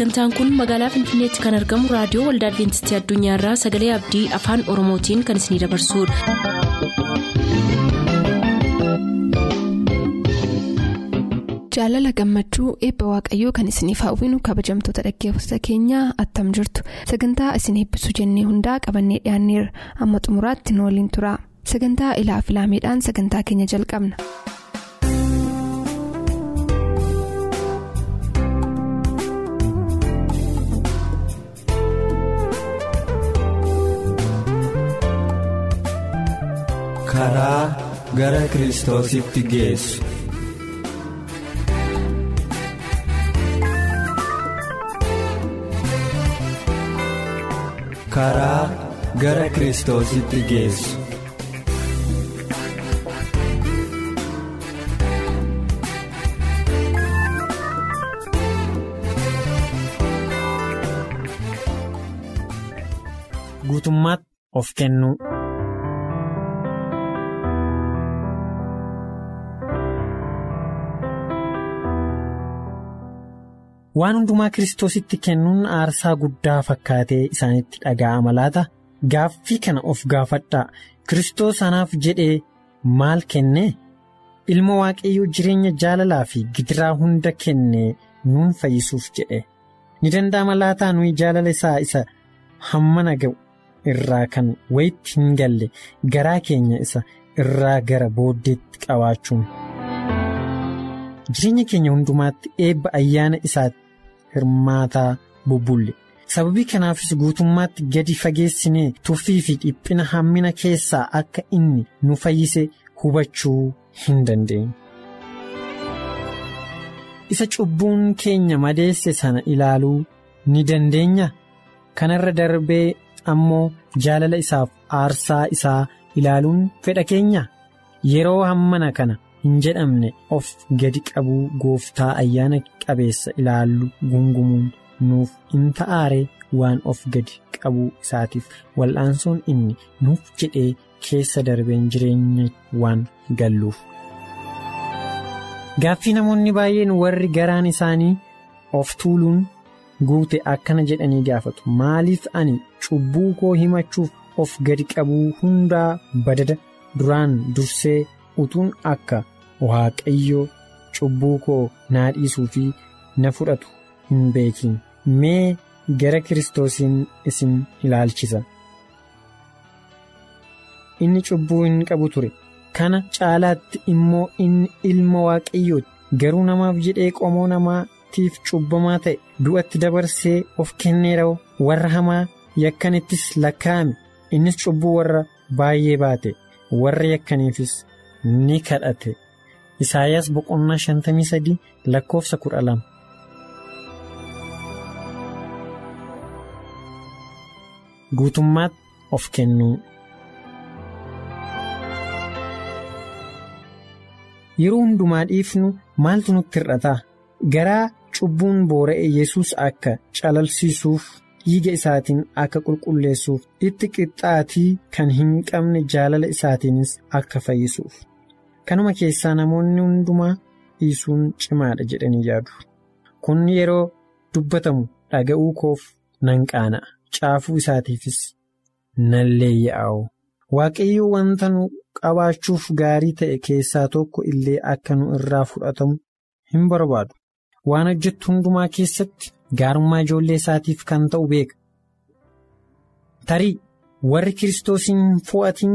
sagantaan kun magaalaa finfinneetti kan argamu raadiyoo waldaa adventistii addunyaarraa sagalee abdii afaan oromootiin kan isinidabarsudha. jaalala gammachuu eebba waaqayyoo kan isiniif hawwinu kabajamtoota dhaggeeffattoota keenyaa attam jirtu sagantaa isin eebbisuu jennee hundaa qabannee dhiyaanneerra amma xumuraatti nu waliin tura sagantaa ilaa filaameedhaan sagantaa keenya jalqabna. Karaa gara kiristoositti geessu. karaa gara kiristoositti geessu. guutummaatti of kennuu. Waan hundumaa kiristoositti kennuun aarsaa guddaa fakkaatee isaanitti dhaga'ama laata gaaffii kana of gaafadhaa. Kiristoos anaaf jedhee maal kennee? Ilma waaqayyoo jireenya jaalalaa fi gidiraa hunda kennee nuun fayyisuuf jedhe. Ni danda'ama laataa nuyi jaalala isaa isa hammana ga'u irraa kan wayitti hin galle. Garaa keenya isa irraa gara booddeetti qabaachuun. jireenya keenya hundumaatti eebba ayyaana isaatti hirmaataa bubbulle sababii kanaafis guutummaatti gadi fageessinee tuffii fi dhiphina hammina keessaa akka inni nu fayyise hubachuu hin dandeenye. isa cubbuun keenya madeesse sana ilaaluu ni dandeenya kanarra darbee ammoo jaalala isaaf aarsaa isaa ilaaluun fedha keenya yeroo hammana kana. Hin jedhamne of gadi qabuu gooftaa ayyaana qabeessa ilaallu gungumuun nuuf in ta'aaree waan of gadi qabuu isaatiif wal'aansoon inni nuuf jedhee keessa darbeen jireenya waan galluuf. Gaaffii namoonni baay'een warri garaan isaanii of tuuluun guute akkana jedhanii gaafatu maaliif ani cubbuu koo himachuuf of gadi qabuu hundaa badada duraan dursee. utuun akka waaqayyo cubbuu koo naa dhiisuu fi na fudhatu hin beekin mee gara kiristoosiin isin ilaalchisa. inni cubbuu hin qabu ture kana caalaatti immoo inni ilma waaqayyooti garuu namaaf jedhee qomoo namaatiif cubbamaa ta'e du'atti dabarsee of kenneera warra hamaa yakkanittis lakkaa'ame innis cubbuu warra baay'ee baate warra yakkaniifis. ni kadhate Isaayyaas boqonnaa shantamii sadii lakkoofsa kudha lama. Guutummaatti of kennuu. Yeroo hundumaa dhiifnu maaltu nutti hir'ata garaa cubbuun boora'e yesus akka calalsiisuuf dhiiga isaatiin akka qulqulleessuuf itti qixxaatii kan hin qabne jaalala isaatiinis akka fayyisuuf. Kanuma keessaa namoonni hundumaa dhiisuun cimaadha jedhanii yaadu. Kun yeroo dubbatamu dhaga'uu koof nan qaana'a caafuu isaatiifis nan leeyya'u waaqayyo wanta nu qabaachuuf gaarii ta'e keessaa tokko illee akka nu irraa fudhatamu hin barbaadu. Waan hojjettu hundumaa keessatti gaarummaa ijoollee isaatiif kan ta'u beeka. Tarii warri kiristoosiin fo'atiin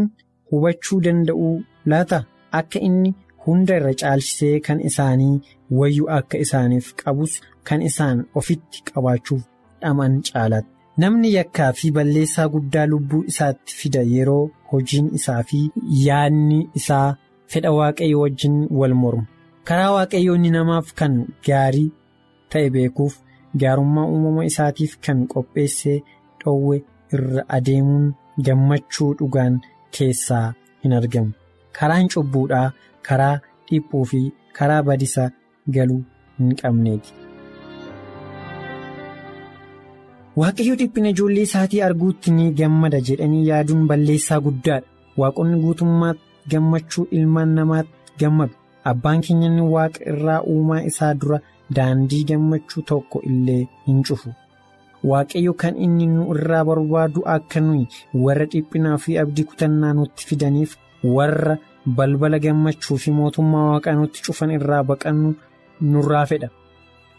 hubachuu danda'uu laata. Akka inni hunda irra caalchisee kan isaanii wayyuu akka isaaniif qabus kan isaan ofitti qabaachuuf dhaman caalaatti. Namni yakkaa fi balleessaa guddaa lubbuu isaatti fida yeroo hojiin isaa fi yaadni isaa fedha waaqayyo wajjin wal mormu. Karaa waaqayyoonni namaaf kan gaarii ta'e beekuuf gaarummaa uumama isaatiif kan qopheessee dhoowwe irra adeemuun gammachuu dhugaan keessaa hin argamu. Karaan cubbuudhaa karaa dhiphuu fi karaa badisa galuu hin qabneeti. Waaqayyo dhiphina ijoollee isaatii arguutti ni gammada jedhanii yaaduun balleessaa guddaadha. Waaqonni guutummaatti gammachuu ilmaan namaatti gammadu. Abbaan keenya waaqa irraa uumaa isaa dura daandii gammachuu tokko illee hin cufu. Waaqayyo kan inni nu irraa barbaadu akka nuyi warra dhiphinaa fi abdii kutannaa nutti fidaniif warra balbala gammachuu fi mootummaa waaqaa nutti cufan irraa baqannu nurraa fedha.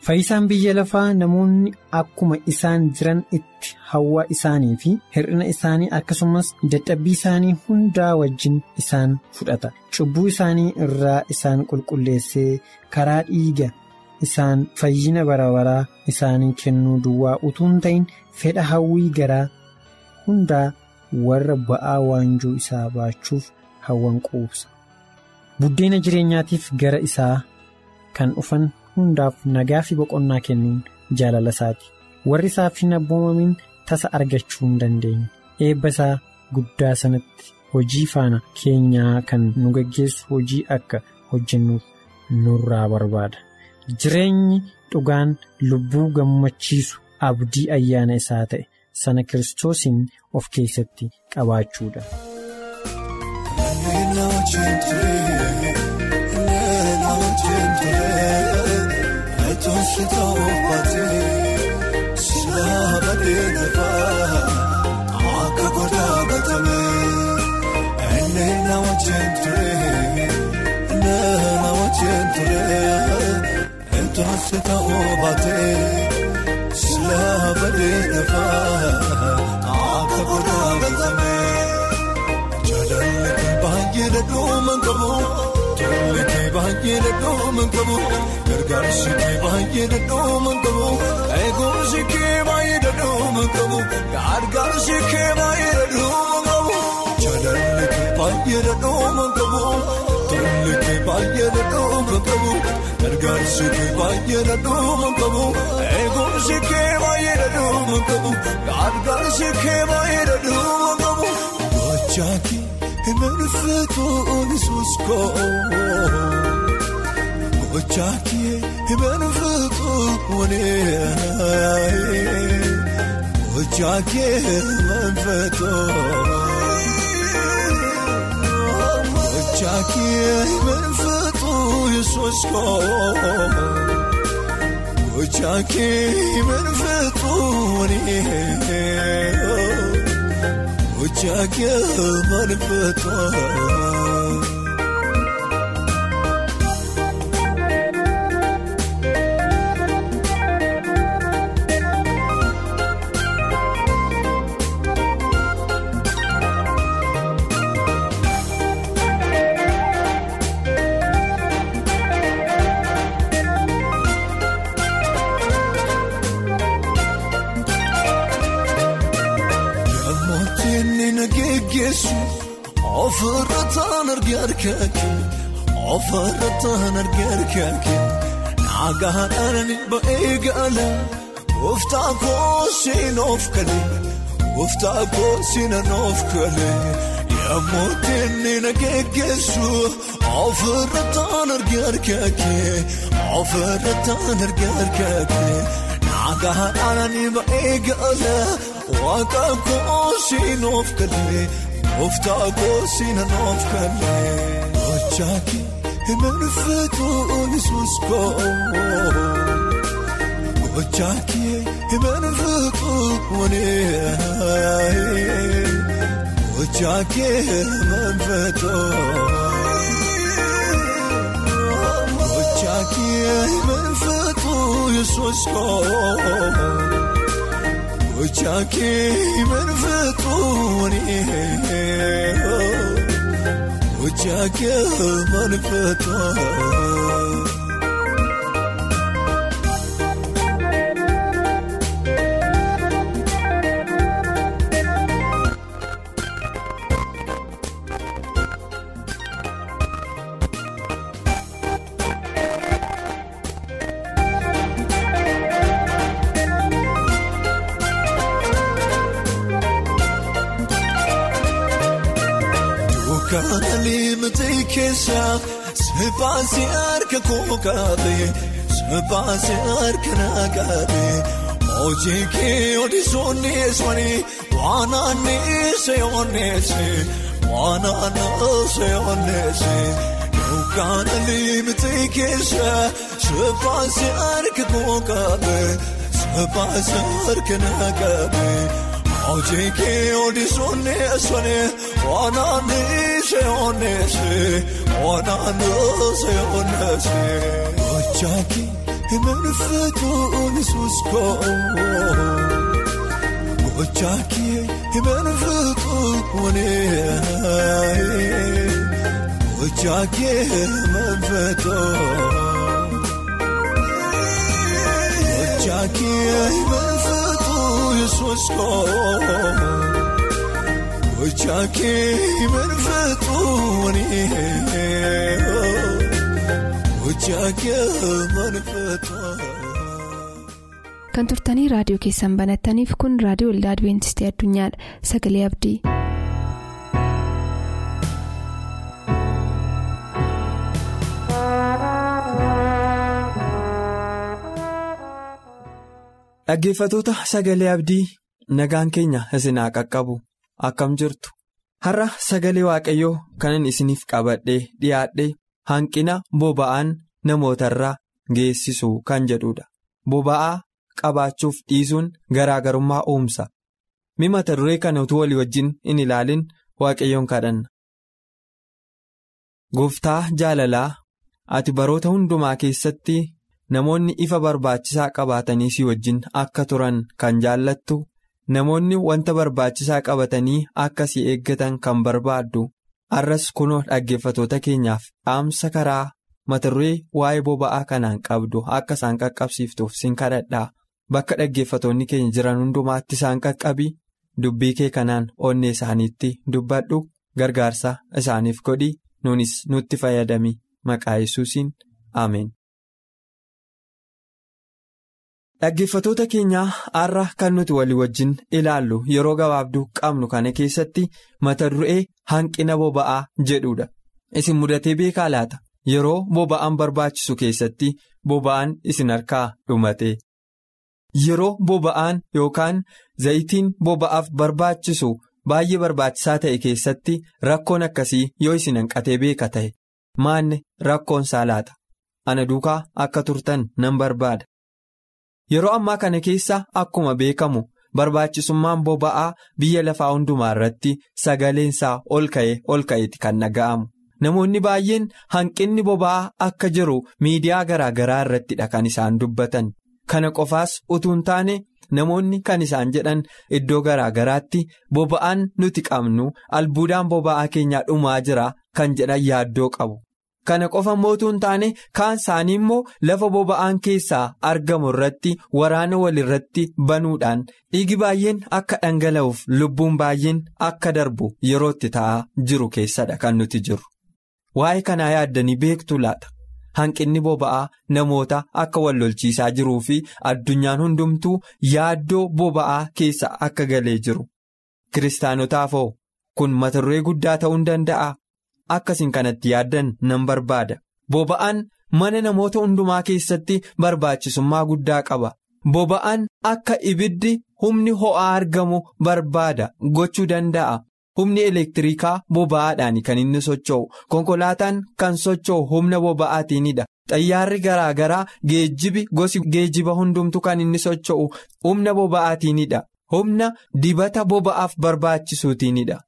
Fayyisaan biyya lafaa namoonni akkuma isaan jiran itti hawwa isaanii fi hir'ina isaanii akkasumas dadhabbii isaanii hundaa wajjin isaan fudhata. Cubbuu isaanii irraa isaan qulqulleessee karaa dhiiga isaan fayyina bara baraa isaanii kennuu duwwaa utuu hin ta'in fedha hawwii garaa hundaa warra ba'aa waanjoo isaa baachuuf hawwan quubsa. Buddeena jireenyaatiif gara isaa kan dhufan. hundaaf nagaa fi boqonnaa kennuun jaalala isaati warri isaaf hin abboomamin tasa argachuu hin dandeenye eebba isaa guddaa sanatti hojii faana keenyaa kan nu geggeessu hojii akka hojjennuuf nurraa barbaada jireenyi dhugaan lubbuu gammachiisu abdii ayyaana isaa ta'e sana kiristoosiin of keessatti qabaachuudha. Tonsitoo baatee silaa badee dafaa akka godhaa batamee baay'ee dhadhuuma qabu. Tole kee baay'ee dhadhuuma qabu gargaarsi kee baay'ee dhadhuuma qabu eegumsi kee baay'ee dhadhuuma qabu gargaarsi kee baay'ee dhadhuuma qabu jaalalli kee baay'ee dhadhuuma qabu tole kee baay'ee dhadhuuma qabu gargaarsi kee baay'ee dhadhuuma qabu eegumsi kee baay'ee dhadhuuma qabu gargaarsi kee baay'ee dhadhuuma qabu gochaaki. Emanfeetoon isuuskoo gochaakee emanfeetoon gochaakee emanfeetoon gochaakee emanfeetoon isuuskoo gochaakee emanfeetoon. Gochaakee manfeetoo. Argee harkakee ofirra taan argee harkakee naagaadhaan ba'ee gaala gooftaa koosiin of kalee gooftaa koosiin of kalee yemmuu inni na geggeessu ofirra taan argee harkakee ofirra taan argee harkakee naagaadhaan ba'ee gaala waaqa koosiin of kalee. Gooftaa koosiin of kalee gochaaki emanfeetoon isuuskoo gochaaki emanfeetoon gochaaki emanfeetoon gochaaki emanfeetoon isuuskoo. Gochaakee manfeetooni gochaakee manfeetooni. Kaali seepaasi harka koo kaatee seepaasi harka naa kaatee hojii kee odisoonnis wani waan aanneesse onneesse waan aanneesse onneesse Dukkaana liimtii keessa seebaasii harka koo qabe seebaasii harka na qabe hojii kee odisuunee sonee wanaanise oneese wanaanose oneese gochaaki himanfeetu Yesuus koo gochaaki himanfeetu wanee. Ojaakee manfatoo Ojaakee manfatoo Yesuus Ojaakee manfatoo. Kan turtanii raadiyoo keessan banattaniif kun raadiyoo waldaa Adibeentistii Addunyaadha. Sagalee Abdii. Dhaggeeffatoota sagalee abdii nagaan keenya isinaa qaqqabu akkam jirtu har'a sagalee waaqayyoo kanan isiniif qabadhee dhiyaadhee hanqina boba'aan namootarraa geessisu kan jedhudha boba'aa qabaachuuf dhiisuun garaagarummaa uumsa mi mata duree kana utuu walii wajjin hin ilaalin waaqayyoon kadhanna. Gooftaa jaalalaa ati baroota hundumaa keessatti. Namoonni ifa barbaachisaa qabaatanii si wajjin akka turan kan jaallattu namoonni wanta barbaachisaa qabatanii akka si eeggatan kan barbaaddu har'as kunoo dhaggeeffatoota keenyaaf dhaamsa karaa mata duree waa'ee boba'aa kanaan qabdu akka isaan qaqqabsiiftuuf sin kadhadhaa. Bakka dhaggeeffatoonni keenya jiran hundumaatti isaan qaqqabi dubbii kee kanaan onnee isaaniitti dubbadhu gargaarsa isaaniif godhi. Nuunis nutti fayyadami. Maqaa yesuusiin ameen. Dhaggeeffatoota keenyaa har'a kan nuti walii wajjin ilaallu yeroo gabaabduu qabnu kana keessatti mata duree hanqina boba'aa jedhudha. Isin mudatee beekaa laata? Yeroo boba'aan barbaachisu keessatti boba'aan isin harkaa dhumate. Yeroo boba'aan yookaan zayitiin boba'aaf barbaachisu baay'ee barbaachisaa ta'e keessatti rakkoon akkasii yoo isin hanqatee beeka ta'e maanne rakkoon laata? Ana duukaa akka turtan nan barbaada. Yeroo ammaa kana keessa akkuma beekamu barbaachisummaan boba'aa biyya lafaa hundumaa irratti sagaleensaa ol ka'ee ol ka'eeti kan dhaga'amu. Namoonni baay'een hanqinni boba'aa akka jiru miidiyaa garaa garaa irrattidha kan isaan dubbatan. Kana qofaas utuu hin taane namoonni kan isaan jedhan iddoo garaa garaatti boba'aan nuti qabnu albuudaan boba'aa keenyaa dhumaa jira kan jedhan yaaddoo qabu. Kana qofa mootuu hin taane kaan isaanii immoo lafa boba'aan keessaa argamu irratti waraana walirratti banuudhaan dhiigi baay'een akka dhangala'uuf lubbuun baay'een akka darbu yeroo itti ta'aa jiru keessadha kan nuti jiru. Waa'ee kanaa yaaddanii beektu laata? Hanqinni boba'aa namoota akka wal lolchiisaa jiruu fi addunyaan hundumtuu yaaddoo boba'aa keessa akka galee jiru. Kiristaanotaaf hoo kun mata duree guddaa ta'uu hin danda'a? Akkasiin kanatti yaaddan nan barbaada. Boba'aan mana namoota hundumaa keessatti barbaachisummaa guddaa qaba. Boba'aan akka ibiddi humni ho'aa argamu barbaada gochuu danda'a. Humni elektirikaa boba'aadhaan kan inni socho'u. Konkolaataan kan socho'u humna boba'aatiinidha. Xayyaarri garaa garaa geejjibi gosi geejjiba hundumtu kan inni socho'u humna boba'aatiinidha. Humna dibata boba'aaf barbaachisuutiinidha.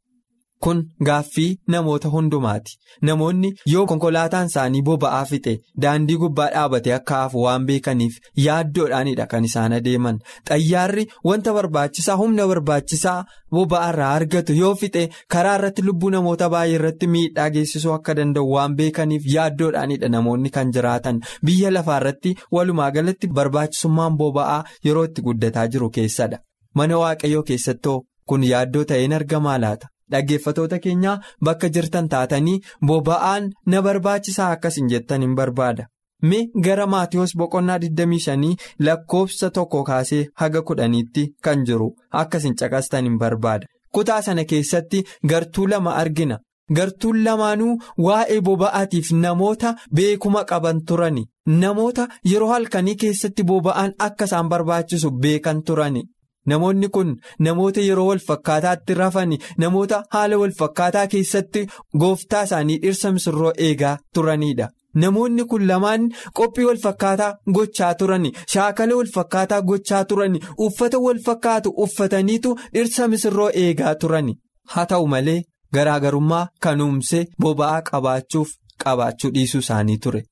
Kun gaaffii namoota hundumaati. Namoonni yoo konkolaataan isaanii boba'aa fixe daandii gubbaa dhaabatee akka hafu waan beekaniif yaaddoodhaanidha kan isaan adeeman. Xayyaarri wanta barbaachisaa humna barbaachisaa boba'aa irraa argatu yoo fixe karaa irratti lubbuu namoota baay'ee irratti miidhaa geessisuu akka danda'u waan beekaniif yaaddoodhaanidha namoonni kan jiraatan. Biyya lafaa irratti walumaa galatti barbaachisummaan boba'aa yeroo itti guddataa jiru keessadha. Mana waaqayyoo keessattoo kun yaaddoo ta'een argamaa laata? Dhaggeeffatoota keenyaa bakka jirtan taatanii boba'aan na barbaachisaa akkas hin jettan hin barbaada. Mi gara Maatiyoos boqonnaa 25 lakkoofsa tokko kaasee haga kudhaniitti kan jiru akkas hin caqastan hin barbaada. Kutaa sana keessatti gartuu lama argina. Gartuun lamaanuu waa'ee boba'aatiif namoota beekuma qaban turani. Namoota yeroo halkanii keessatti boba'aan akka isaan barbaachisu beekan turani. Namoonni kun namoota yeroo wal fakkaataatti rafani namoota haala wal fakkaataa keessatti gooftaa isaanii dhirsa misirroo eegaa turanidha. Namoonni kun lamaan qophii wal fakkaataa gochaa turani shaakala wal fakkaataa gochaa turani uffata wal fakkaatu uffataniitu dhirsa misirroo eegaa turani haa ta'u malee garaagarummaa kan uumse boba'aa qabaachuuf qabaachuu dhiisuu isaanii ture.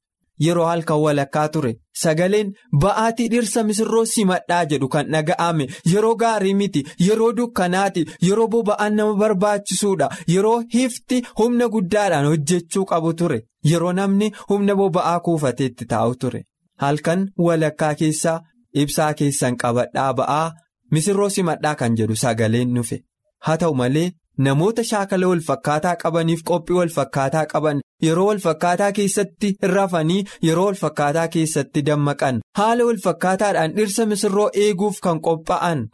Yeroo halkan walakkaa ture sagaleen ba'aatii dhirsa misirroo simadhaa jedhu kan dhaga'ame yeroo gaarii miti yeroo dukkanaati yeroo boba'aan nama barbaachisuudha yeroo hifti humna guddaadhaan hojjechuu qabu ture yeroo namni humna boba'aa kuufateetti taa'u ture halkan walakkaa keessaa ibsaa keessan qabadhaa ba'aa misirroo simadhaa kan jedhu sagaleen dhufe haa ta'u malee. Namoota shaakala wal fakkaataa qabaniif qophii wal fakkaataa qaban yeroo wal fakkaataa keessatti rafanii yeroo wal fakkaataa keessatti dammaqan haala wal fakkaataadhaan dhirsa misirroo eeguuf kan qophaa'an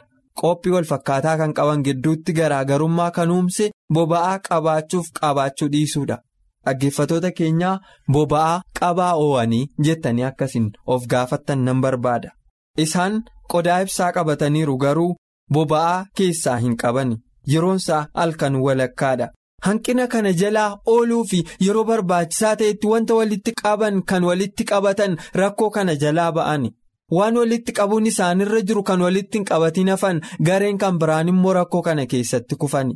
qophii wal fakkaataa kan qaban gidduutti garaagarummaa kan uumse boba'aa qabaachuuf qabaachuu dhiisuudha. Dhaggeeffatoota keenyaa boba'aa qabaa oowanii jettanii akkasiin of gaafattan nan barbaada. Isaan qodaa ibsaa qabataniiru garuu boba'aa keessaa hin qabani. Yeroonsaa halkan walakkaadha. Hanqina kana jalaa ooluu fi yeroo barbaachisaa ta'etti wanta walitti qaban kan walitti qabatan rakkoo kana jalaa ba'ani. Waan walitti qabuun isaanirra jiru kan walitti hin qabatin hafan gareen kan biraan immoo rakkoo kana keessatti kufani.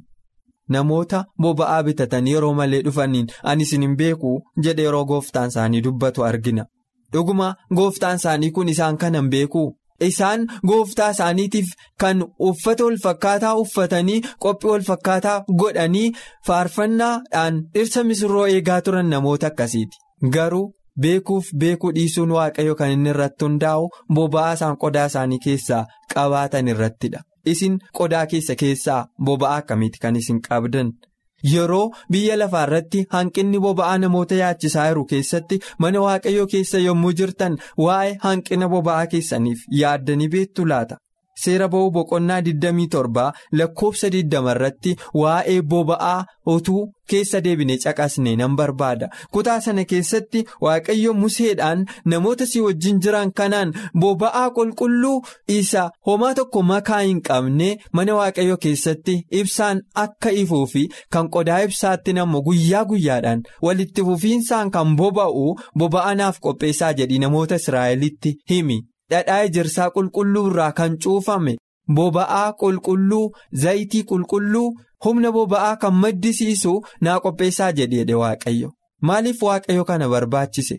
Namoota boba'aa bitatanii yeroo malee dhufaniin ani isin hin beeku jedhe yeroo gooftaan isaanii dubbatu argina. Dhuguma gooftaan isaanii kun isaan kana hin beeku. Isaan gooftaa isaaniitiif kan uffata wal fakkaataa uffatanii qophii wal fakkaataa godhanii faarfannaadhaan dhirsa misirroo eegaa turan namoota akkasiiti. Garuu beekuuf beekuu dhiisuun waaqayyo kan inni irratti hundaa'u boba'aa isaan qodaa isaanii keessaa qabaatan irrattidha. Isin qodaa keessa keessaa boba'aa akkamiiti kan isin qabdan? Yeroo biyya lafaa irratti hanqinni boba'aa namoota yaachisaa jiru keessatti mana waaqayyoo keessa yommuu jirtan waa'ee hanqina boba'aa keessaniif yaaddanii beektu laata? Seera ba'uu boqonnaa 27 lakkoofsa 20 irratti waa'ee boba'aa utuu keessa deebine caqasne nan barbaada. Kutaa sana keessatti waaqayyo museedhaan namoota si wajjin jiran kanaan boba'aa qulqulluu isa homaa tokko makaa hin qabne mana waaqayyo keessatti ibsaan akka ifuu fi kan qodaa ibsaatti namoo guyyaa guyyaadhaan walitti fufiinsaan kan boba'u boba'anaaf qopheessaa jedhi namoota Israa'elitti himi. Dhadhaa ejersaa qulqulluu irraa kan cuufame boba'aa qulqulluu zayitii qulqulluu humna boba'aa kan maddisiisu naa qopheessaa jedheedhe waaqayyo. Maaliif waaqayyo kana barbaachise?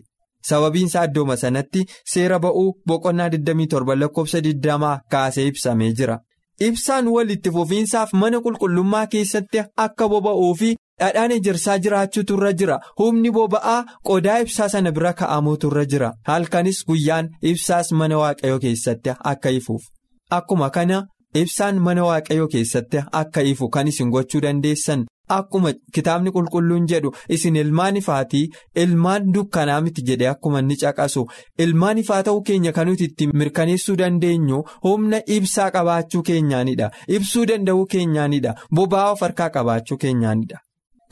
Sababiinsaa iddooma sanatti seera ba'uu boqonnaa 27 lakkoofsa 20 kaasee ibsamee jira ibsaan walitti fufiinsaaf mana qulqullummaa keessatti akka boba'uu fi dhadhaan ejersaa jiraachuutu irra jira. Humni boba'aa qodaa ibsaa sana bira ka'amuutu irra jira. Halkanis guyyaan ibsaas mana waaqayyoo keessatti akka ifuuf. Akkuma kana ibsaan mana waaqayyoo keessatti akka ifu kan isin gochuu dandeessan akkuma kitaabni qulqulluun jedhu isin ilmaan ifaatii ilmaan dukkanaa miti jedhe akkuma inni caqasu ilmaan ifaa ta'uu keenya kan nuti ittiin mirkaneessuu dandeenyu humna ibsaa qabaachuu keenyaanidha ibsuu danda'uu keenyaanidha boba'aa of harkaa qabaachuu keenyaanidha.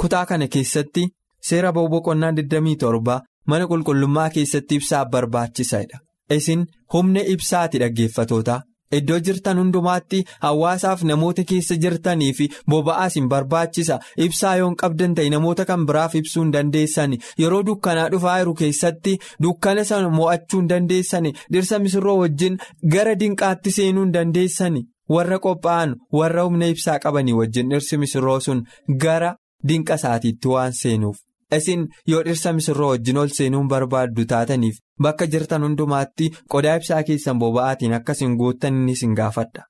Kutaa kana keessatti seera boqonnaa 27 mana qulqullummaa keessatti ibsaaf barbaachisaadha. Isin humna ibsaati dhaggeeffatoota. Iddoo jirtan hundumaatti hawaasaaf namoota keessa jirtanii fi boba'aas hin barbaachisa. Ibsaa yoo hin qabdan ta'e namoota kan biraaf ibsuu hin dandeessani. Yeroo dukkanaa dhufaa jiru keessatti dukkana sana mo'achuu hin dandeessani. Dhirsa misirroo wajjin gara dinqaatti seenuu hin dandeessani. Warra qophaa'an warra humna ibsaa qabanii wajjin dhirsi misirroo sun gara. Dinqa isaatiitti waan seenuuf isin yoo dhirsa misirroo wajjin ol seenuun barbaaddu taataniif bakka jirtan hundumaatti qodaa ibsaa keessan boba'aatiin akkasiin guuttan inni isin gaafadha.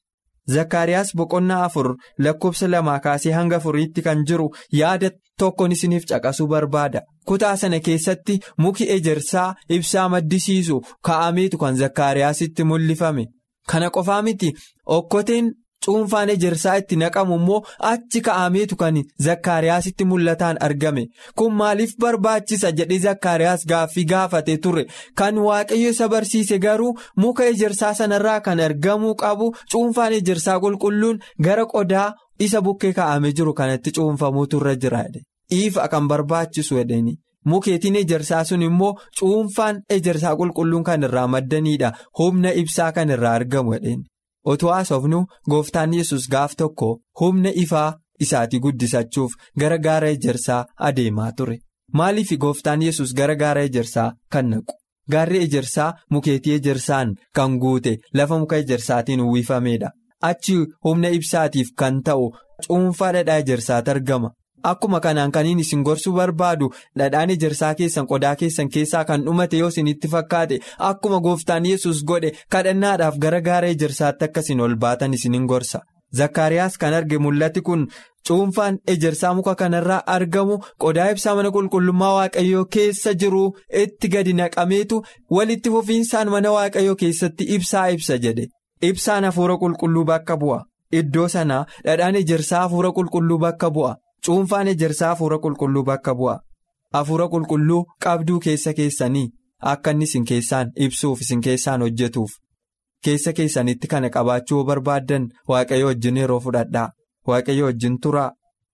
Zakkaariyaas boqonnaa afur lakkoofsa lamaa kaasee hanga afuriitti kan jiru yaada tokkoon isiniif caqasuu barbaada. Kutaa sana keessatti muki ejersaa ibsaa maddisiisu kaa'ameetu kan Zakkaariyaasitti mul'ifame. Kana qofaa miti okkoteen. Cuunfaan ejersaa itti naqamu immoo achi ka'ameetu kan zakkaariyaasitti mul'ataan argame kun maaliif barbaachisa jedhee zakkaariyaas gaaffii gaafate ture kan waaqayyo isa barsiise garuu muka ejersaa sanarraa kan argamuu qabu cuunfaan ejersaa qulqulluun gara qodaa isa bukkee ka'amee jiru kanatti cuunfamuutu irra jira ifa kan barbaachisu jedhani. mukeetiin ejersaa sun immoo cuunfaan ejersaa qulqulluun kan irraa maddanidha humna ibsaa kan irraa argamu jedheen. Otoo haasofnu gooftaan yesus gaaf tokko humna ifaa isaatii guddisachuuf gara gaara ejersaa adeemaa ture. Maaliif gooftaan yesus gara gaara ejersaa kan naqu? Gaarri ejersaa mukeetii ejersaan kan guute lafa muka ejersaatiin uwwifameedha. Achi humna ibsaatiif kan ta'u cuunfaa dhadhaa ejersaatti argama. Akkuma kanaan kaniin isin gorsuu barbaadu dhadhaan ejersaa keessan qodaa keessan keessaa kan dhumate yoo isinitti fakkaate akkuma gooftaan yesus godhe kadhannaadhaaf gara gaara ejersaatti akkasiin ol baatan isinin gorsa. Zakkaariyaas kan arge mul'ati kun cuunfaan ejersaa muka kanarraa argamu qodaa ibsaa mana qulqullummaa waaqayyoo keessa jiru itti gadi naqameetu walitti fufiinsaan mana waaqayyoo keessatti ibsaa ibsa jedhe. Ibsaan hafuura qulqulluu bakka bu'a. Iddoo sanaa dhadhaan ejersaa hafuura qulqulluu bakka bu'a. Cuunfaan ejersaa hafuura qulqulluu bakka bu'a. Hafuura qulqulluu qabduu keessa keessanii akka inni isin keessaan ibsuuf isin keessaan hojjetuuf. Keessa keessanitti kana qabaachuu barbaaddan waaqayyo wajjin yeroo fudhadhaa. Waaqayyo wajjin turaa.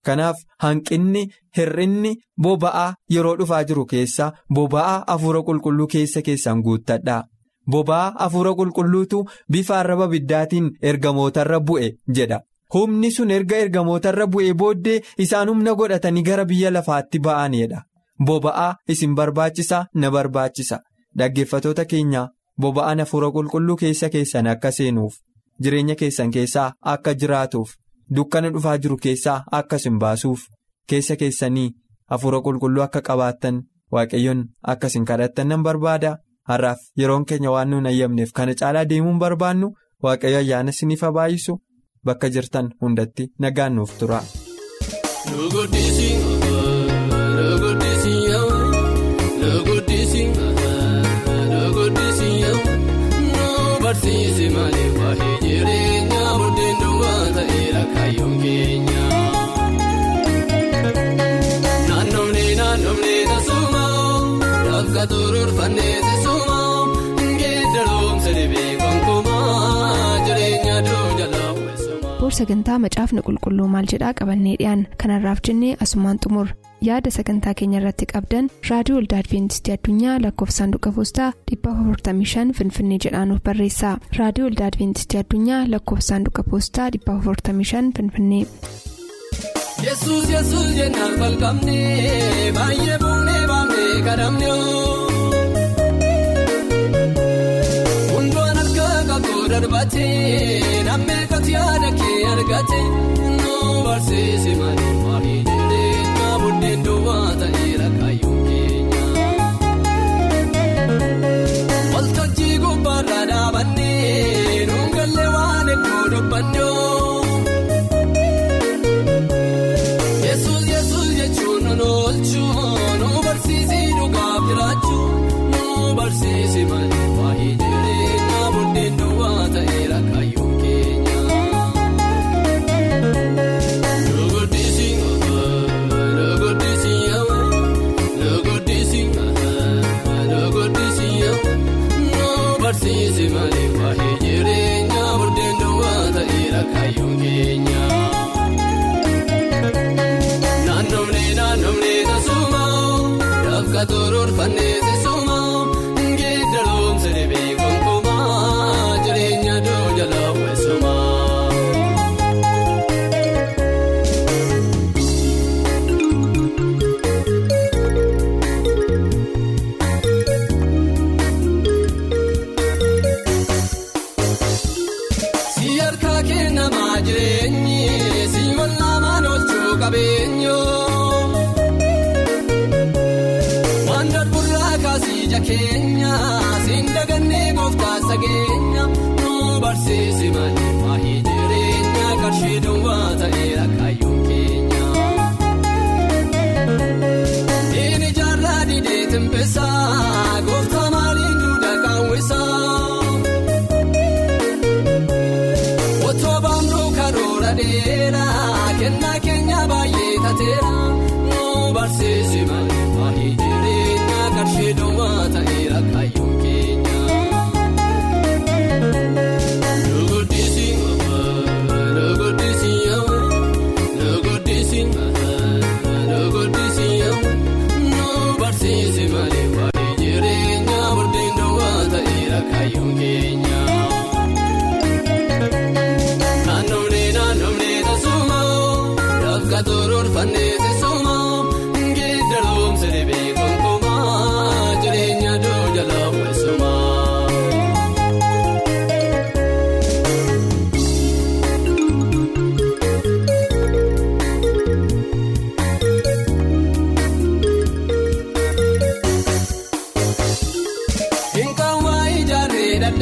Kanaaf hanqinni hir'inni boba'aa yeroo dhufaa jiru keessa boba'aa hafuura qulqulluu keessa keessan guuttadhaa. Boba'aa hafuura qulqulluutu bifa arraba biddaatiin ergamootarra bu'e jedha. Humni sun erga ergamootarra bu'ee booddee isaan humna godhatanii gara biyya lafaatti ba'anidha. Boba'aa isin barbaachisa na barbaachisa. Dhaggeeffatoota keenya boba'aan hafuura qulqulluu keessa keessan akka seenuuf jireenya keessan keessaa akka jiraatuuf dukkana dhufaa jiru keessaa akka isin baasuuf keessa keessanii hafuura qulqulluu akka qabaattan waaqayyoon akka isin kadhattan nan barbaada. Har'aaf yeroon keenya waan nuun ayyamneef kana caalaa deemuun barbaannu waaqayyo ayyaana isiniif baay'isu bakka jirtan hundatti nagaan nuuf tura. Boor sagantaa macaafni qulqulluu maal jedhaa qabannee dhiyaan kanarraaf jennee asumaan xumur. Yaada sagantaa keenya irratti qabdan raadiyoo olda adventistii addunyaa lakkoofsaanduqa poostaa 455 finfinnee jedhaanuf barreessa. Raadiyoo olda adventistii addunyaa lakkoofsaanduqa poostaa 455 finfinnee. yesus yesus jennaan falqabnee baay'ee buunee baafnee kadhamnee hundumaan akka kakuu darbatee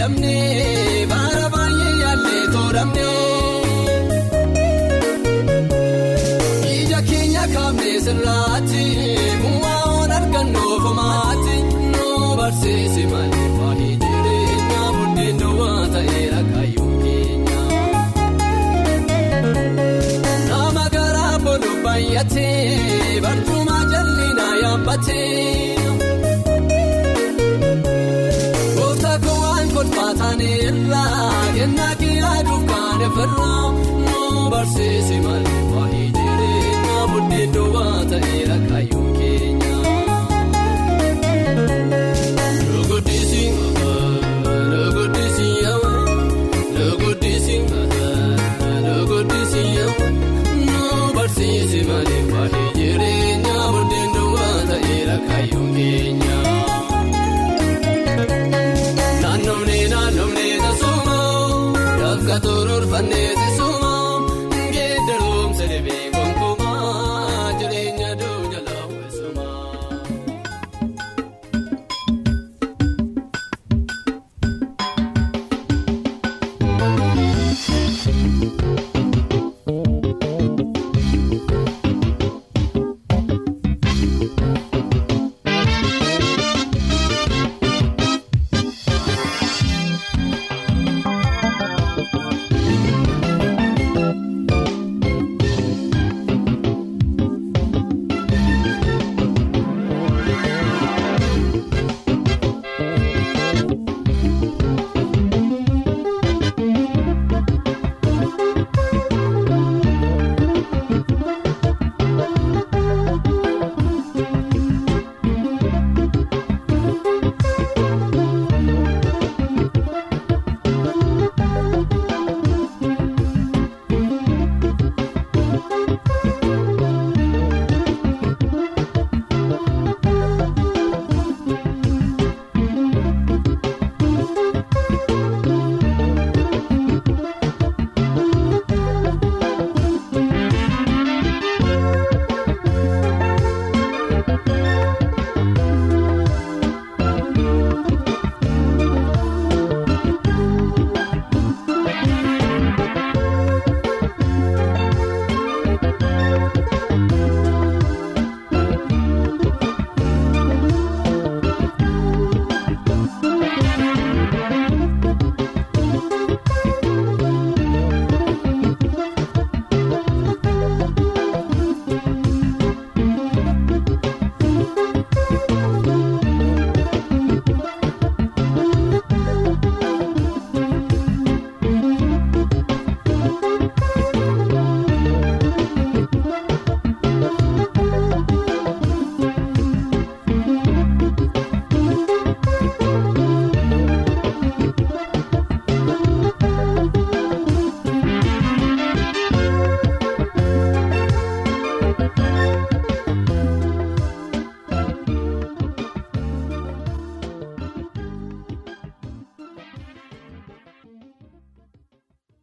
damne.